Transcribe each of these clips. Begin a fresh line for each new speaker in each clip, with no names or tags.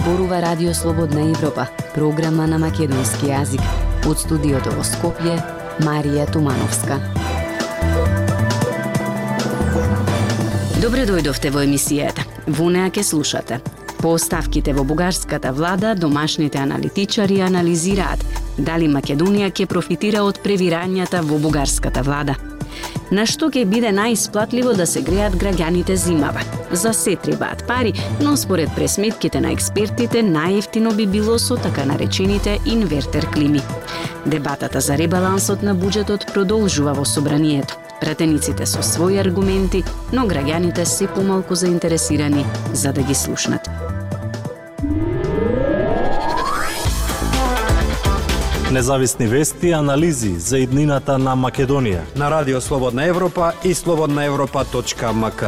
зборува Радио Слободна Европа, програма на македонски јазик. Од студиото во Скопје, Марија Тумановска. Добре дојдовте во емисијата. Во неа ке слушате. По оставките во бугарската влада, домашните аналитичари анализираат дали Македонија ќе профитира од превирањата во бугарската влада – на што ќе биде најисплатливо да се греат граѓаните зимава. За се требаат пари, но според пресметките на експертите најефтино би било со така наречените инвертер клими. Дебатата за ребалансот на буџетот продолжува во собранието. Пратениците со своји аргументи, но граѓаните се помалку заинтересирани за да ги слушнат.
Независни вести и анализи за иднината на Македонија.
На Радио Слободна Европа и слободнаевропа.мк.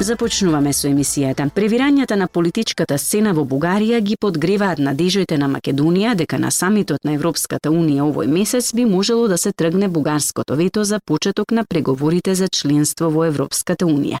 Започнуваме со емисијата. Превирањата на политичката сцена во Бугарија ги подгреваат надежите на Македонија дека на самитот на Европската Унија овој месец би можело да се тргне бугарското вето за почеток на преговорите за членство во Европската Унија.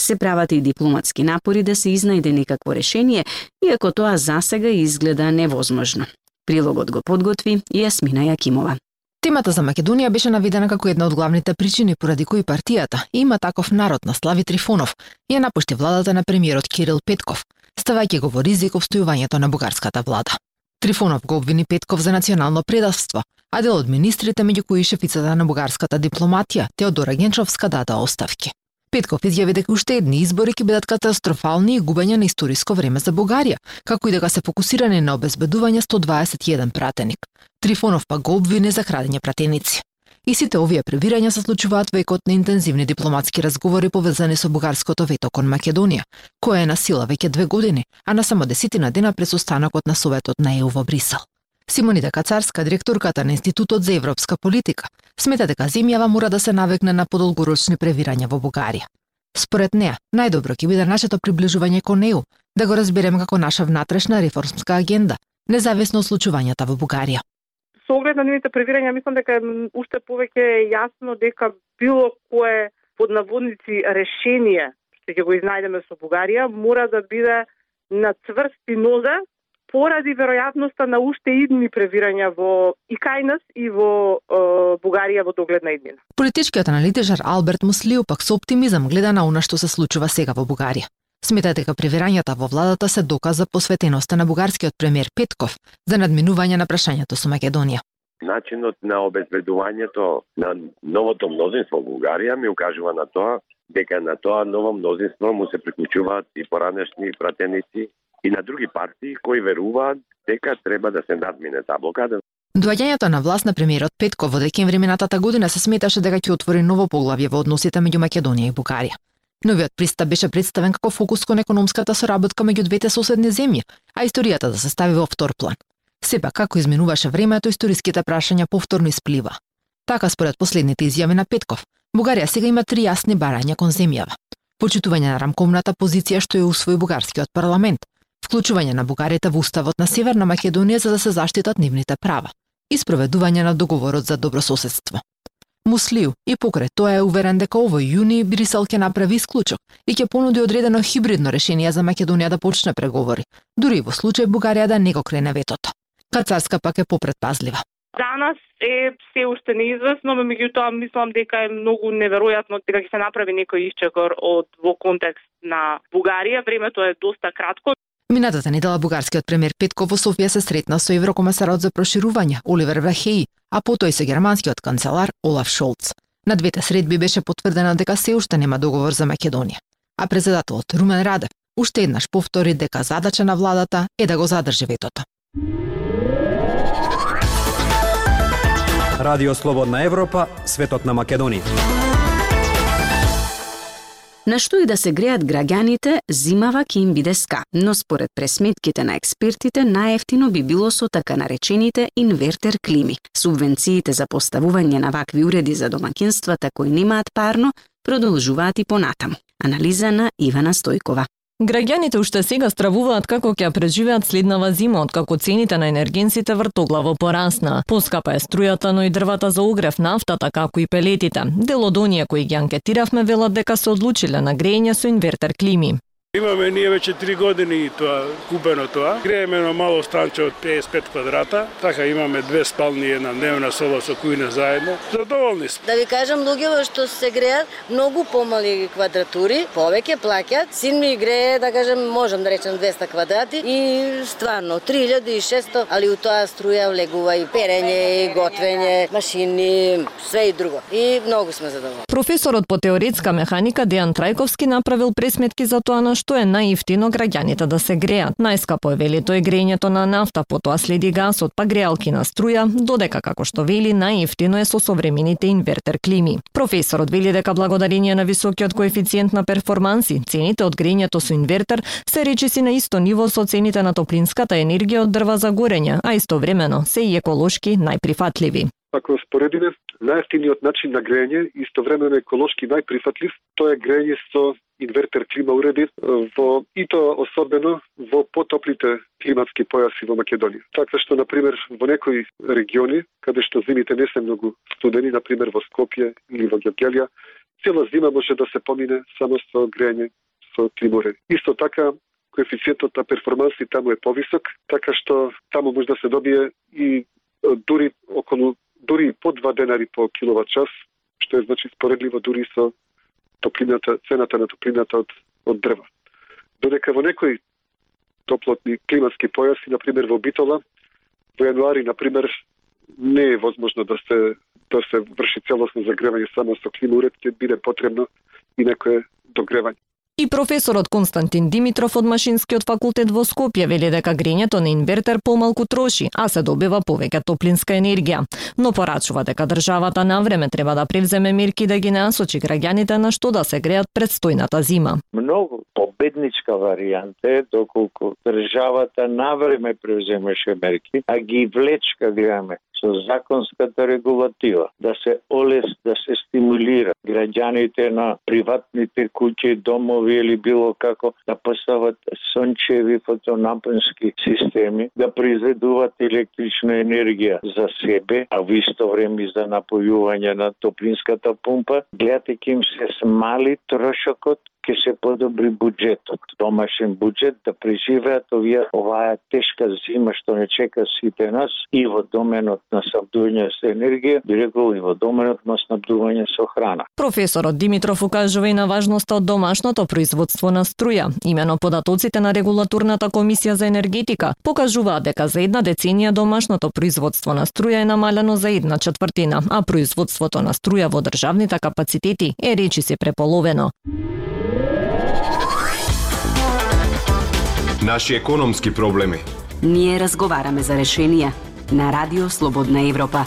Се прават и дипломатски напори да се изнајде некакво решение, иако тоа засега изгледа невозможно. Прилогот го подготви Јасмина Јакимова.
Темата за Македонија беше наведена како една од главните причини поради кои партијата има таков народ на Слави Трифонов ја напушти владата на премиерот Кирил Петков, ставајќи го во ризик обстојувањето на бугарската влада. Трифонов го обвини Петков за национално предавство, а дел од министрите меѓу кои шефицата на бугарската дипломатија Теодора Генчовска даде оставки. Петков изјави дека уште едни избори ќе бидат катастрофални и губење на историско време за Бугарија, како и дека се фокусирани на обезбедување 121 пратеник. Трифонов па го обвине за крадење пратеници. И сите овие превирања се случуваат векот на интензивни дипломатски разговори повезани со бугарското вето кон Македонија, која е на сила веќе две години, а на само десетина дена пред состанокот на Советот на ЕУ во Брисел. Симонида Кацарска, директорката на Институтот за европска политика, смета дека земјава мора да се навекне на подолгорочни превирања во Бугарија. Според неа, најдобро ќе биде нашето приближување кон ЕУ, да го разбереме како наша внатрешна реформска агенда, независно од случувањата во Бугарија.
Со оглед на нивните превирања, мислам дека уште повеќе е јасно дека било кое под наводници решение што ќе го изнајдеме со Бугарија мора да биде на цврсти нозе поради веројатноста на уште идни превирања во и кај нас и во е, Бугарија во догледна иднина.
Политичкиот аналитичар Алберт Муслиу пак со оптимизам гледа на она што се случува сега во Бугарија. Смета дека превирањата во владата се доказ за посветеноста на бугарскиот премиер Петков за надминување на прашањето со Македонија.
Начинот на обезбедувањето на новото мнозинство во Бугарија ми укажува на тоа дека на тоа ново мнозинство му се приклучуваат и поранешни пратеници и на други партии кои веруваат дека треба да се надмине таа блокада.
Доаѓањето на власт на премиерот Петков во декември минатата година се сметаше дека ќе отвори ново поглавје во односите меѓу Македонија и Бугарија. Новиот пристап беше представен како фокус кон економската соработка меѓу двете соседни земји, а историјата да се стави во втор план. Сепак како изминуваше времето, историските прашања повторно исплива. Така според последните изјави на Петков, Бугарија сега има три јасни барања кон земјава. Почитување на рамковната позиција што ја усвои бугарскиот парламент, вклучување на бугарите во уставот на Северна Македонија за да се заштитат нивните права и спроведување на договорот за добрососедство. Муслиу и покрај тоа е уверен дека овој јуни Брисел ќе направи исклучок и ќе понуди одредено хибридно решение за Македонија да почне преговори, дури и во случај Бугарија да не го крене ветото. Кацарска пак е попредпазлива.
Данас е се уште неизвестно, но меѓутоа мислам дека е многу неверојатно дека ќе се направи некој исчекор од во контекст на Бугарија. Времето е доста кратко.
Минатата недела бугарскиот премиер Петко во Софија се сретна со еврокомесарот за проширување Оливер Врахеи, а потоа и со германскиот канцелар Олаф Шолц. На двете средби беше потврдено дека се уште нема договор за Македонија. А председателот Румен Радев уште еднаш повтори дека задача на владата е да го задржи ветото.
Радио Слободна Европа, светот на Македонија.
На што и да се греат граѓаните, зимава ќе им биде ска, но според пресметките на експертите, најефтино би било со така наречените инвертер клими. Субвенциите за поставување на вакви уреди за домакинствата кои немаат парно продолжуваат и понатаму. Анализа на Ивана Стојкова.
Граѓаните уште сега стравуваат како ќе преживеат следнава зима, откако цените на енергенците вртоглаво порасна. Поскапа е струјата, но и дрвата за огрев, нафтата, како и пелетите. Дел од оние кои ги анкетиравме велат дека се одлучиле на грејење со инвертер клими.
Имаме ние веќе три години тоа купено тоа. Грееме на мало станче од 55 квадрата, така имаме две спални и една дневна соба со кујна заедно. Задоволни сме.
Да ви кажам, луѓето што се греат многу помали квадратури, повеќе плаќаат. Син ми грее, да кажем, можам да речем 200 квадрати и стварно 3600, али у тоа струја влегува и перење, и готвење, машини, све и друго. И многу сме задоволни.
Професорот по теоретска механика Дејан Трајковски направил пресметки за тоа на што е најефтино граѓаните да се греат. Најскапо е вели тој грејењето на нафта, потоа следи гасот, па греалки на струја, додека како што вели најефтино е со современите инвертер клими. Професорот вели дека благодарение на високиот коефициент на перформанси, цените од грејењето со инвертер се речиси на исто ниво со цените на топлинската енергија од дрва за горење, а истовремено се и еколошки најприфатливи.
Ако споредиме најефтиниот начин на грејење, истовремено еколошки најприфатлив, тоа е грејење со инвертер клима уреди во и тоа особено во потоплите климатски појаси во Македонија. Така што на пример во некои региони каде што зимите не се многу студени, на пример во Скопје или во Гергелија, цела зима може да се помине само со грејање со клима уреди. Исто така коефициентот на перформанси таму е повисок, така што таму може да се добие и дури околу дури по 2 денари по киловат час, што е значи споредливо дури со топлината, цената на топлината од, од дрва. Додека во некои топлотни климатски појаси, на пример во Битола, во јануари, на пример, не е возможно да се да се врши целосно загревање само со климауредки, биде потребно и некое догревање.
И професорот Константин Димитров од Машинскиот факултет во Скопје вели дека грењето на инвертер помалку троши, а се добива повеќе топлинска енергија. Но порачува дека државата на време треба да превземе мерки да ги насочи граѓаните на што да се греат предстојната зима.
Многу победничка варијанта е доколку државата на време превземеше мерки, а ги влечка да гледаме со законската регулатива, да се олес, да се стимулира граѓаните на приватните куќи, домови или било како да постават сончеви фотонапонски системи, да произведуваат електрична енергија за себе, а во исто време за напојување на топлинската пумпа, гледате ќе им се смали трошокот ќе се подобри буџетот, домашен буџет да преживеат овие оваа тешка зима што не чека сите нас и во доменот на снабдување со енергија, би рекол и во доменот на снабдување со храна.
Професорот Димитров укажува и на важноста од домашното производство на струја. Имено податоците на регулаторната комисија за енергетика покажуваат дека за една деценија домашното производство на струја е намалено за една четвртина, а производството на струја во државните капацитети е речиси преполовено.
Наши економски проблеми.
Ние разговараме за решенија на Радио Слободна Европа.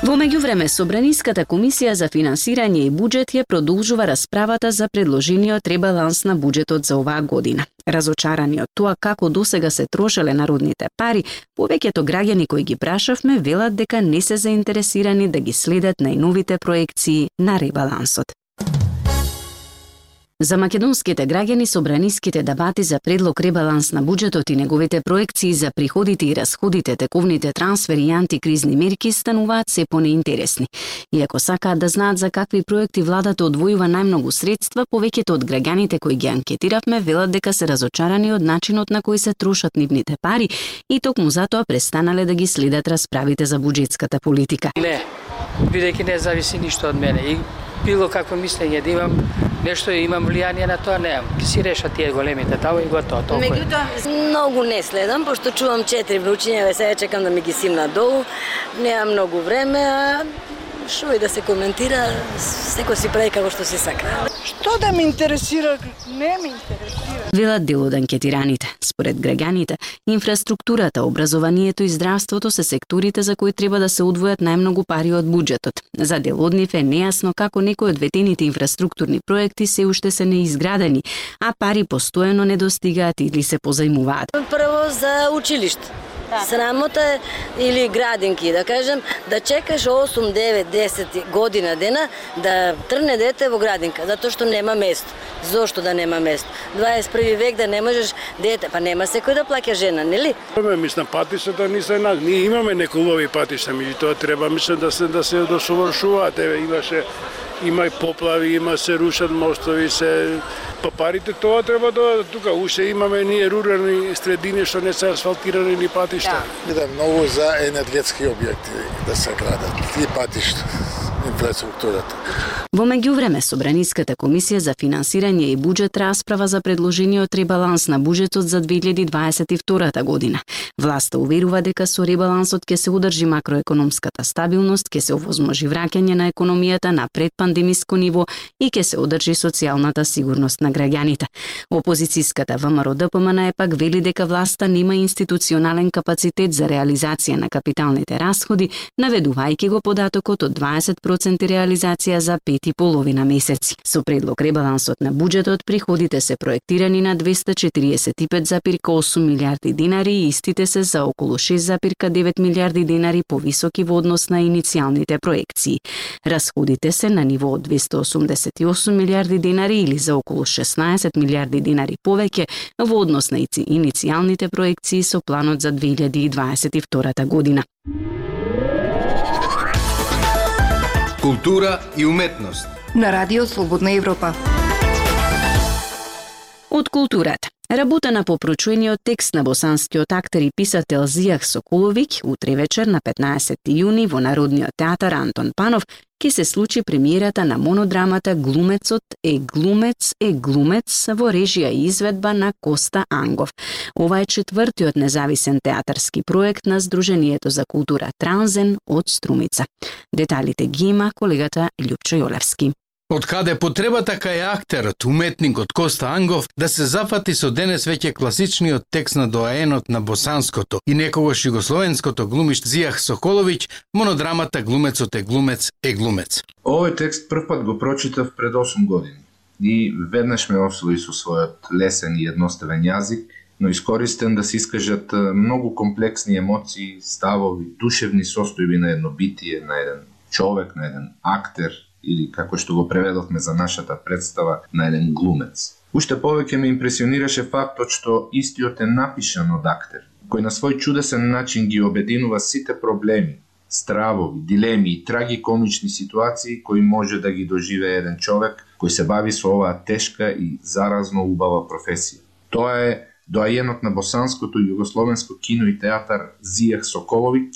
Во меѓувреме, Собраниската комисија за финансирање и буџет ја продолжува расправата за предложениот ребаланс на буџетот за оваа година. Разочарани од тоа како досега се трошеле народните пари, повеќето граѓани кои ги прашавме велат дека не се заинтересирани да ги следат најновите проекции на ребалансот. За македонските граѓани собраниските дебати за предлог ребаланс на буџетот и неговите проекции за приходите и расходите, тековните трансфери и антикризни мерки стануваат се понеинтересни. Иако сакаат да знаат за какви проекти владата одвојува најмногу средства, повеќето од граѓаните кои ги анкетиравме велат дека се разочарани од начинот на кој се трошат нивните пари и токму затоа престанале да ги следат расправите за буџетската политика.
Не, бидејќи не зависи ништо од мене и било какво мислење да имам нешто имам влијание на тоа, немам. Си реша тие големите таа и готово, толку.
Меѓутоа, многу не следам, пошто чувам четири вручиња, ве сега чекам да ми ги симна долу. Немам многу време, а што и да се коментира, секој си прави како што си сака.
Што да ме интересира? Не ме интересира.
Велат дел од анкетираните. Според граѓаните, инфраструктурата, образованието и здравството се секторите за кои треба да се одвојат најмногу пари од буџетот. За дел од нив е нејасно како некои од ветените инфраструктурни проекти се уште се неизградени, а пари постојано недостигаат или се позајмуваат.
Прво за училиште Да. Срамота е или градинки, да кажем, да чекаш 8, 9, 10 година дена да трне дете во градинка, затоа што нема место. Зошто да нема место? 21 век да не можеш дете, па нема секој да плаќа жена, нели?
Ме мислам патишата не се на ние имаме неколови патишта, меѓутоа треба мислам да се да се досовршуваат. Еве имаше Има и поплави, има се рушат мостови, се па парите тоа треба да тука уште имаме ние рурални средини што не се асфалтирани ни патишта.
Да. Биде многу за енергетски објекти да се градат и патишта инфраструктурата.
Во меѓувреме, Собраниската комисија за финансирање и буџет расправа за предложениот ребаланс на буџетот за 2022 година. Власта уверува дека со ребалансот ќе се одржи макроекономската стабилност, ќе се овозможи враќање на економијата на предпандемиско ниво и ќе се одржи социјалната сигурност на граѓаните. Опозицијската ВМРО ДПМН е пак вели дека власта нема институционален капацитет за реализација на капиталните расходи, наведувајќи го податокот од 20% реализација за пет и половина месеци. Со предлог ребалансот на буџетот приходите се проектирани на 245,8 милиарди динари и истите се за околу 6,9 милиарди динари повисоки во однос на иницијалните проекции. Расходите се на ниво од 288 милиарди динари или за околу 16 милиарди динари повеќе во однос на иницијалните проекции со планот за 2022 година.
Култура и уметност.
На Радио Слободна Европа.
Од културата. Работена по прочуениот текст на босанскиот актер и писател Зијах Сокуловиќ утре вечер на 15 јуни во Народниот театар Антон Панов ќе се случи премиерата на монодрамата Глумецот е глумец е глумец во режија и изведба на Коста Ангов. Ова е четвртиот независен театарски проект на Сдруженијето за култура Транзен од Струмица. Деталите ги има колегата Лјупчо Јолевски.
Од каде потребата кај актерот, уметникот Коста Ангов да се зафати со денес веќе класичниот текст на доаенот на босанското и некогаш југословенското глумиш Зијах Соколовиќ, монодрамата Глумецот е глумец е глумец.
Овој текст првпат го прочитав пред 8 години и веднаш ме освои со својот лесен и едноставен јазик, но искористен да се искажат многу комплексни емоции, ставови, душевни состојби на едно битие, на еден човек, на еден актер, или како што го преведовме за нашата представа на еден глумец. Уште повеќе ме импресионираше фактот што истиот е напишан од актер, кој на свој чудесен начин ги обединува сите проблеми, стравови, дилеми и трагикомични ситуации кои може да ги доживее еден човек кој се бави со оваа тешка и заразно убава професија. Тоа е доајенот на босанското југословенско кино и театар Зијах Соколовиќ,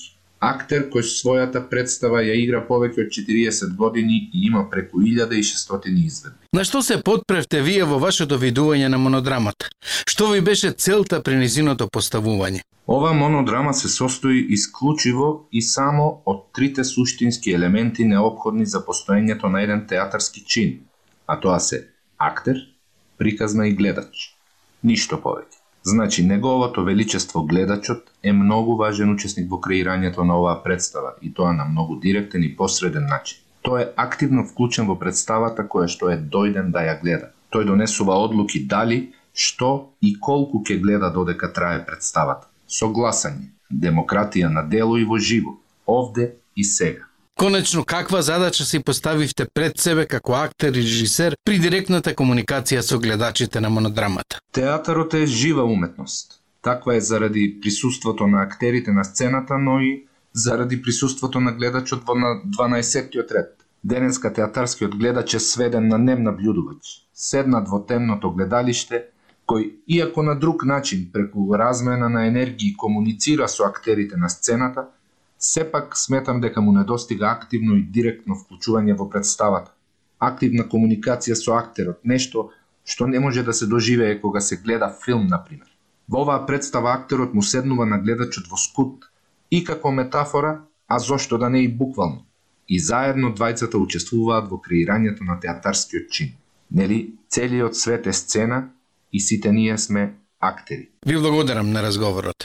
актер кој својата представа ја игра повеќе од 40 години и има преку 1600 изведби.
На што се подпревте вие во вашето видување на монодрамата? Што ви беше целта при низиното поставување?
Ова монодрама се состои исклучиво и само од трите суштински елементи необходни за постоењето на еден театарски чин, а тоа се актер, приказна и гледач. Ништо повеќе. Значи, неговото величество гледачот е многу важен учесник во креирањето на оваа представа и тоа на многу директен и посреден начин. Тој е активно вклучен во представата која што е дојден да ја гледа. Тој донесува одлуки дали, што и колку ќе гледа додека трае представата. Согласање, демократија на дело и во живо, овде и сега.
Конечно, каква задача си поставивте пред себе како актер и режисер при директната комуникација со гледачите на монодрамата?
Театарот е жива уметност. Таква е заради присуството на актерите на сцената, но и заради присуството на гледачот во на 12-тиот ред. Денеска театарскиот гледач е сведен на нем наблюдувач. Седнат во темното гледалиште, кој, иако на друг начин, преку размена на енергии комуницира со актерите на сцената, сепак сметам дека му недостига активно и директно вклучување во представата. Активна комуникација со актерот, нешто што не може да се доживее кога се гледа филм, например. Во оваа представа актерот му седнува на гледачот во скут и како метафора, а зошто да не и буквално. И заедно двајцата учествуваат во креирањето на театарскиот чин. Нели, целиот свет е сцена и сите ние сме актери.
Ви благодарам на разговорот.